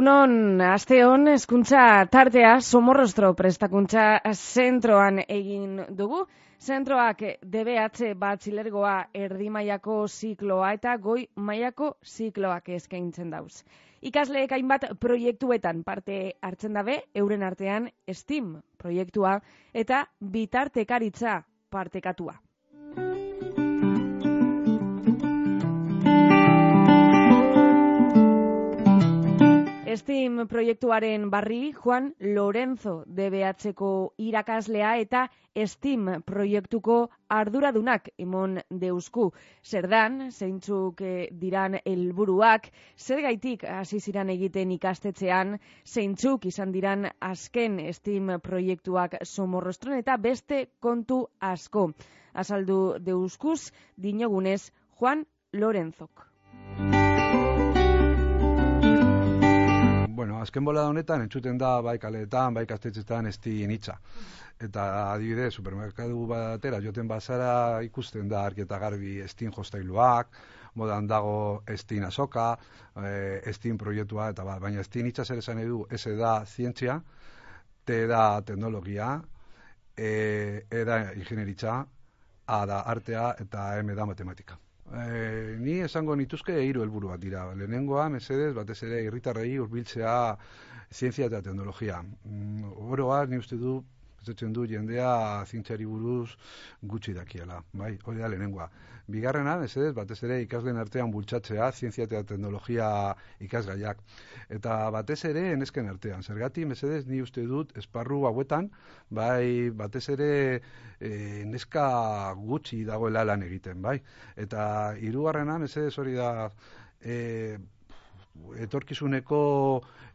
egunon, aste hon, eskuntza tartea, somorrostro prestakuntza zentroan egin dugu. Zentroak DBH bat zilergoa erdi maiako zikloa eta goi maiako zikloak eskaintzen dauz. Ikasleek hainbat proiektuetan parte hartzen dabe, euren artean STEAM proiektua eta bitartekaritza partekatua. Steam proiektuaren barri, Juan Lorenzo DBH-ko irakaslea eta Steam proiektuko arduradunak imon deusku. Zerdan, zeintzuk eh, diran helburuak, zer gaitik hasi ziran egiten ikastetzean, zeintzuk izan diran azken Steam proiektuak somorrostron eta beste kontu asko. Azaldu deuskuz, dinogunez, Juan Lorenzok. Azken bola honetan entzuten da bai kaletan, bai kastetxetan ez di initza. Eta adibide, supermerkadu batera, joten bazara ikusten da arkieta garbi estin jostailuak, modan dago estin azoka, e, estin proiektua, eta ba, baina estin itza zer esan edu, ez da zientzia, te da teknologia, e, e da ingenieritza, a da artea, eta M da matematika. E, ni esango nituzke hiru helburu bat dira. Lehenengoa, mesedez, batez ere irritarrei hurbiltzea zientzia eta teknologia. Mm, oroa, ni uste du, pentsatzen du jendea zientziari buruz gutxi dakiela, bai, hori da lehenengoa. Bigarrena, ez batez ere ikasleen artean bultzatzea, zientzia eta teknologia ikasgaiak. Eta batez ere, enesken artean. Zergati, mesedez, ni uste dut, esparru hauetan, bai, batez ere, e, neska gutxi dagoela lan egiten, bai. Eta hirugarrena, mesedez hori da, e, etorkizuneko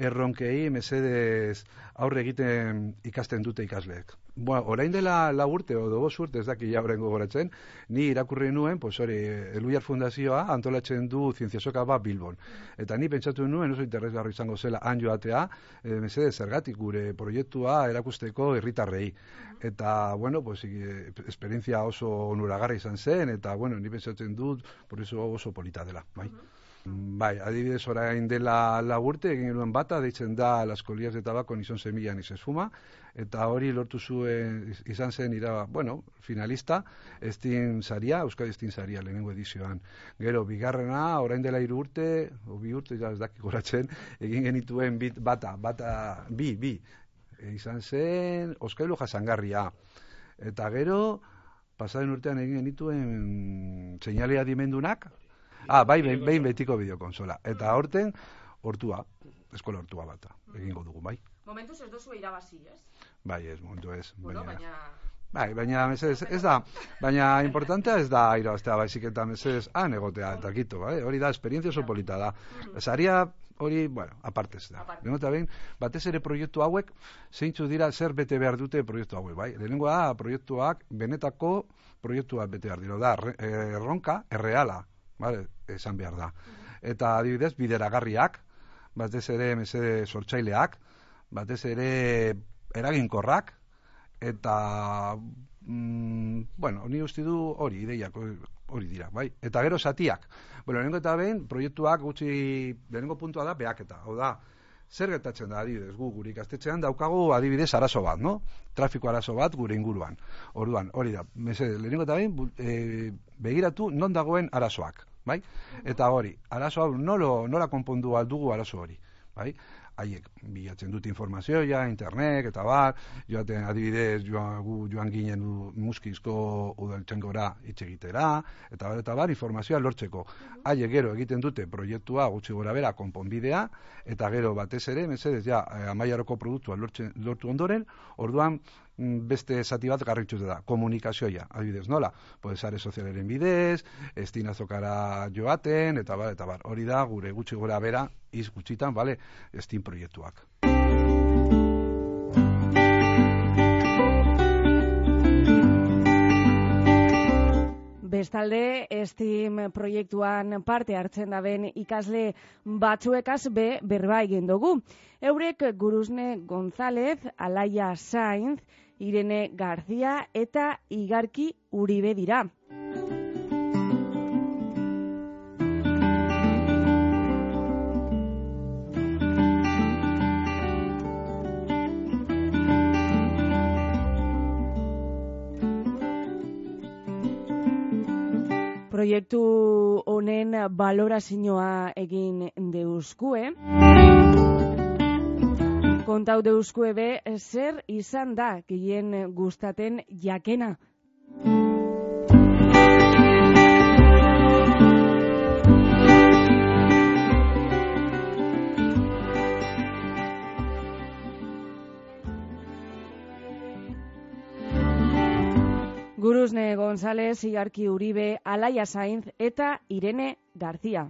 erronkei mesedez aurre egiten ikasten dute ikasleek. Bueno, orain dela la urte o dobo urte ez daki ja orain gogoratzen, ni irakurri nuen, pues hori, Eluiar Fundazioa antolatzen du zientziasoka bat Bilbon. Eta ni pentsatu nuen, oso interesgarri izango zela han joatea, e, eh, mesede zergatik gure proiektua erakusteko herritarrei. Eta, bueno, pues, e, esperientzia oso onuragarri izan zen, eta, bueno, ni pentsatzen dut, por eso oso polita dela, bai. Bai, adibidez orain dela lagurte, egin genuen bata, deitzen da Las Colillas de Tabaco nizon semilla ni se esfuma, eta hori lortu zuen izan zen ira, bueno, finalista, estin saria, Euskadi estin saria lehenengo edizioan. Gero, bigarrena, orain dela iru urte, o bi urte, ja, ez dakik goratzen, egin genituen bit, bata, bata, bi, bi, e, izan zen Oskailu jasangarria. Eta gero, pasaren urtean egin genituen seinalea dimendunak, Ah, bai, behin, behin betiko bideokonsola. Eta horten, hortua, eskola hortua bata, egingo dugu, bai. Momentu ez dozu irabazi, ez? Bai, ez, momentu ez. Bueno, baina... Bai, baina, ez, ez da, baina importantea ez da irabaztea, baizik eta mesez, han egotea, eta kito, bai? hori da, esperientzia oso polita da. Zaria, hori, bueno, aparte ez da. Aparte. behin, batez ere proiektu hauek, zeintzu dira zer bete behar dute proiektu hauek, bai? Lehenengo da, proiektuak, benetako proiektuak bete behar dira, da, erronka, erreala, vale, esan behar da. Eta adibidez, bideragarriak, batez ere mesede sortzaileak, batez ere eraginkorrak, eta, mm, bueno, ni uste du hori, ideiak, hori dira, bai? Eta gero satiak. Bueno, lehenengo eta behin, proiektuak gutxi, lehenengo puntua da, beaketa. Hau da, zer gertatzen da adibidez, gu guri ikastetxean daukagu adibidez arazo bat, no? Trafiko arazo bat gure inguruan. Orduan, hori da, mesede, lehenengo eta behin, e, begiratu non dagoen arazoak bai? Eta hori, arazo hau nolo, nola konpondu aldugu arazo hori, bai? haiek bilatzen dute informazioa, internet, eta bar, joaten adibidez joan, gu, joan ginen muskizko udaltzen gora itxegitera, eta bar, eta bar, informazioa lortzeko. Haiek gero egiten dute proiektua gutxi gora bera konponbidea, eta gero batez ere, mesedez, ja, eh, amaiaroko produktua lortzen, lortu ondoren, orduan beste zati bat garritxu da, komunikazioa, adibidez, nola? Pues, sare sozialeren bidez, estinazokara joaten, eta bar, eta bar, hori da, gure gutxi gora bera, iz gutxitan, bale, estin proiektuak. Bestalde, Steam proiektuan parte hartzen daben ikasle batzuekaz be berba egin dugu. Eurek Guruzne González, Alaia Sainz, Irene Garzia eta Igarki Uribe dira. Proiektu honen balorazioa egin deuskue. Kontau deuskue be, zer izan da gehien gustaten jakena Guruzne González, Igarki Uribe, Alaia Sainz eta Irene Garzia.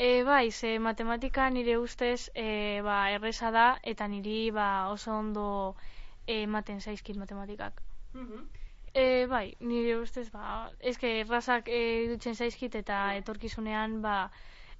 E, bai, ze matematika nire ustez e, ba, erresa da eta niri ba, oso ondo ematen zaizkit matematikak. e, bai, nire ustez, ba, eske errazak e, dutzen zaizkit eta etorkizunean ba,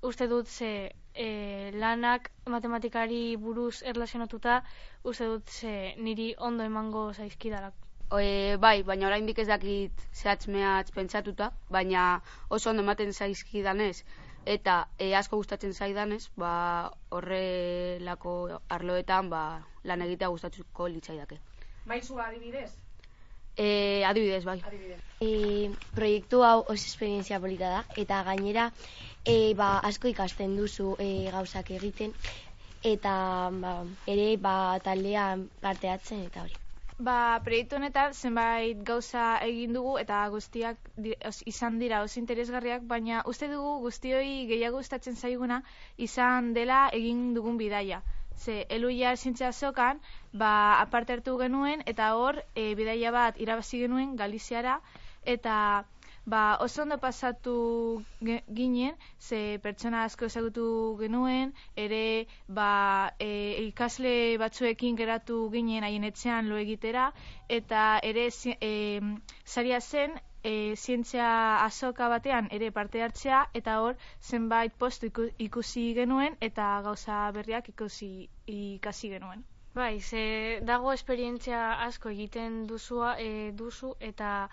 uste dut ze e, lanak matematikari buruz erlazionatuta uste dut ze niri ondo emango zaizkidarak. E, bai, baina oraindik ez dakit zehatz mehatz pentsatuta, baina oso ondo ematen zaizkidanez eta e, asko gustatzen zaidanez, ba, horrelako arloetan ba, lan egitea gustatzuko litzaidake. Maizu adibidez? E, adibidez, bai. Adibidez. E, proiektu hau oso esperientzia polita da, eta gainera e, ba, asko ikasten duzu e, gauzak egiten, eta ba, ere ba, taldean parteatzen eta hori. Ba, proiektu honetan zenbait gauza egin dugu eta guztiak di, os, izan dira oso interesgarriak, baina uste dugu guztioi gehiago gustatzen zaiguna izan dela egin dugun bidaia. Ze, eluia zintzea zokan, ba, aparte hartu genuen eta hor e, bidaia bat irabazi genuen Galiziara eta ba, oso ondo pasatu ginen, ze pertsona asko ezagutu genuen, ere ba, e, ikasle batzuekin geratu ginen haien etxean lo egitera, eta ere e, zaria zen e, zientzia azoka batean ere parte hartzea, eta hor zenbait postu ikusi genuen, eta gauza berriak ikusi ikasi genuen. Bai, ze dago esperientzia asko egiten duzua, e, duzu, eta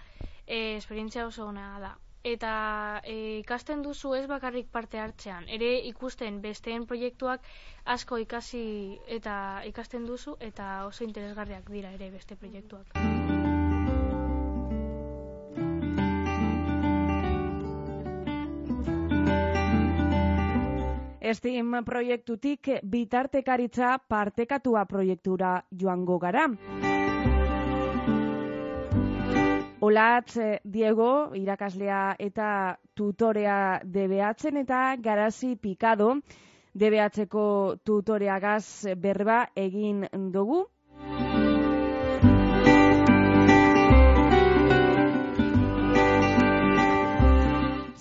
e, esperientzia oso ona da. Eta e, ikasten duzu ez bakarrik parte hartzean, ere ikusten besteen proiektuak asko ikasi eta ikasten duzu eta oso interesgarriak dira ere beste proiektuak. Estim proiektutik bitartekaritza partekatua proiektura joango gara. Olatz eh, Diego, irakaslea eta tutorea debeatzen eta garazi pikado, debeatzeko tutoreagaz berba egin dugu.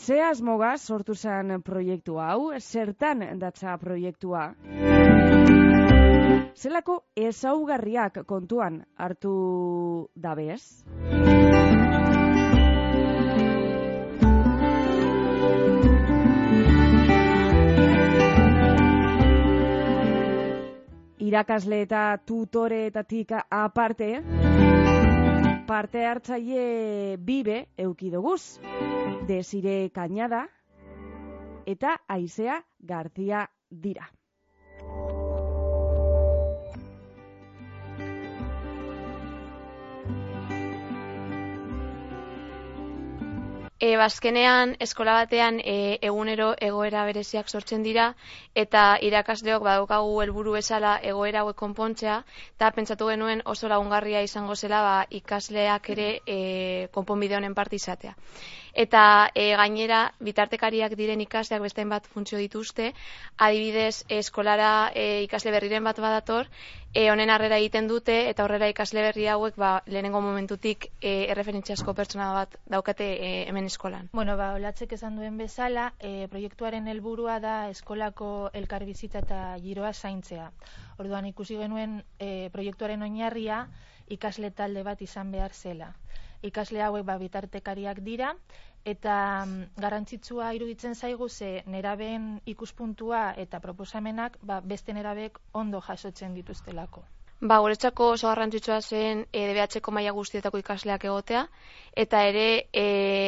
Ze asmoga sortu zen proiektu hau, zertan datza proiektua? Zelako ezaugarriak kontuan hartu dabez? Irakasle eta tutoreetatik aparte, parte hartzaile bibe eukidoguz, desire kainada eta aizea gartia dira. E, bazkenean, eskola batean e, egunero egoera bereziak sortzen dira, eta irakasleok badaukagu helburu bezala egoera hauek konpontzea, eta pentsatu genuen oso lagungarria izango zela ba, ikasleak ere e, konponbide honen partizatea eta e, gainera bitartekariak diren ikasleak bestein bat funtzio dituzte, adibidez eskolara e, ikasle berriren bat badator, e, honen harrera egiten dute eta horrela ikasle berri hauek ba, lehenengo momentutik e, erreferentziasko pertsona bat daukate e, hemen eskolan. Bueno, ba, olatzek esan duen bezala, e, proiektuaren helburua da eskolako elkarbizita eta giroa zaintzea. Orduan ikusi genuen e, proiektuaren oinarria ikasle talde bat izan behar zela ikasle hauek ba, bitartekariak dira, eta mm, garrantzitsua iruditzen zaigu ze nerabeen ikuspuntua eta proposamenak ba, beste nerabek ondo jasotzen dituztelako. Ba, guretzako oso garrantzitsua zen e, DBH-ko maila guztietako ikasleak egotea, eta ere e,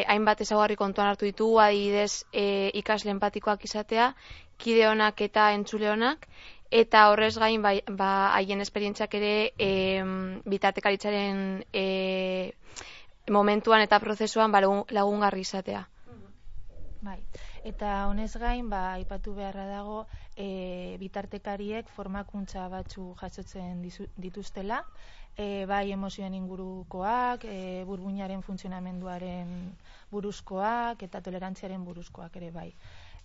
hainbat ezagarri kontuan hartu ditugu, adibidez e, ikasle empatikoak izatea, kide honak eta entzule honak, eta horrez gain bai, ba, haien esperientziak ere e, bitartekaritzaren e, momentuan eta prozesuan ba, lagungarri izatea. Bai. Eta honez gain, ba, aipatu beharra dago, e, bitartekariek formakuntza batzu jasotzen dituztela, e, bai emozioen ingurukoak, e, burbuinaren funtzionamenduaren buruzkoak eta tolerantziaren buruzkoak ere bai.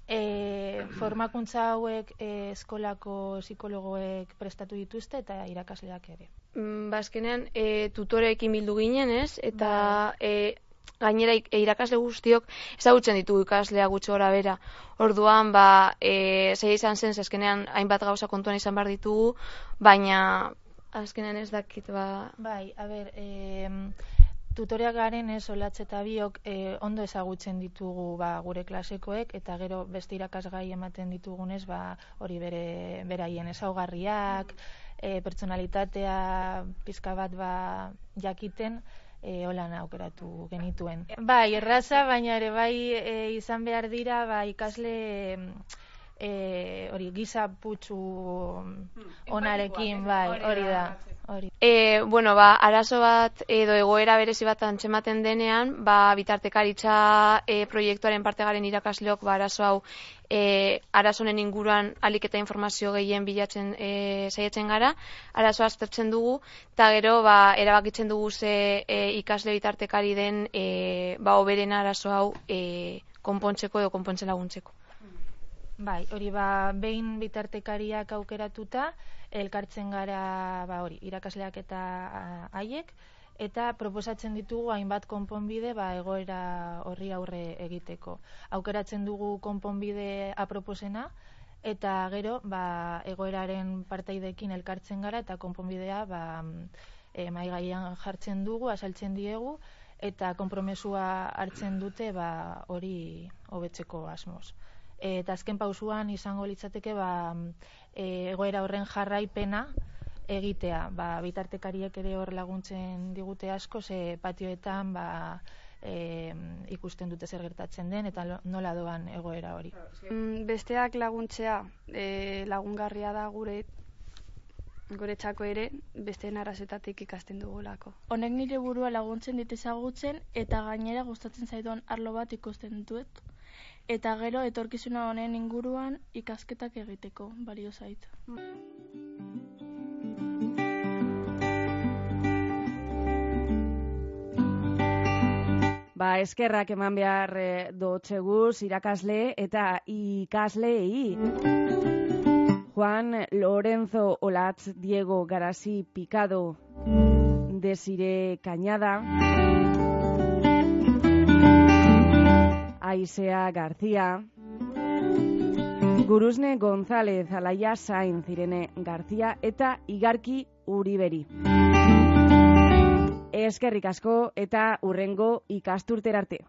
E, formakuntza hauek e, eskolako psikologoek prestatu dituzte eta irakasleak ere. Mm, Bazkenean, ba, e, tutoreekin bildu ginen, ez? Eta bai. e, gainera irakasle guztiok ezagutzen ditugu ikaslea gutxo gora bera. Orduan, ba, e, zei izan zen, zezkenean hainbat gauza kontuan izan behar ditugu, baina azkenean ez dakit, ba... Bai, a ber, e, tutoriak garen ez olatze eta biok e, ondo ezagutzen ditugu ba, gure klasekoek eta gero beste irakasgai ematen ditugunez ba, hori bere beraien ezaugarriak, e, pertsonalitatea pizka bat ba, jakiten, e, holan aukeratu genituen. Bai, erraza, baina ere bai e, izan behar dira ba, ikasle e, hori giza putzu onarekin bai hori da hori. E, bueno ba arazo bat edo egoera berezi bat antzematen denean ba bitartekaritza e, proiektuaren parte garen irakasleok ba arazo hau e, arazonen inguruan alik eta informazio gehien bilatzen e, saiatzen gara, arazoa aztertzen dugu, eta gero ba, erabakitzen dugu ze e, ikasle bitartekari den e, ba, oberen arazo hau e, konpontzeko edo konpontzen laguntzeko. Bai, hori ba, behin bitartekariak aukeratuta, elkartzen gara, ba, hori, irakasleak eta haiek, eta proposatzen ditugu hainbat konponbide ba, egoera horri aurre egiteko. Aukeratzen dugu konponbide aproposena, eta gero ba, egoeraren partaidekin elkartzen gara, eta konponbidea ba, e, maigaian jartzen dugu, asaltzen diegu, eta konpromesua hartzen dute ba, hori hobetzeko asmoz eta azken pausuan izango litzateke ba, e, egoera horren jarraipena egitea. Ba, bitartekariek ere hor laguntzen digute asko, ze patioetan ba, e, ikusten dute zer gertatzen den eta nola doan egoera hori. Mm, besteak laguntzea e, lagungarria da gure gure txako ere beste narazetatik ikasten dugulako. Honek nire burua laguntzen dit ezagutzen eta gainera gustatzen zaidon arlo bat ikusten dut eta gero etorkizuna honen inguruan ikasketak egiteko balio zait. Ba, eskerrak eman behar e, dotxeguz irakasle eta ikaslei. Juan Lorenzo Olatz Diego Garasi Picado Desire Cañada. Aisea García, Guruzne González Alaia Sain Zirene García eta Igarki Uriberi. Eskerrik asko eta urrengo ikasturter arte.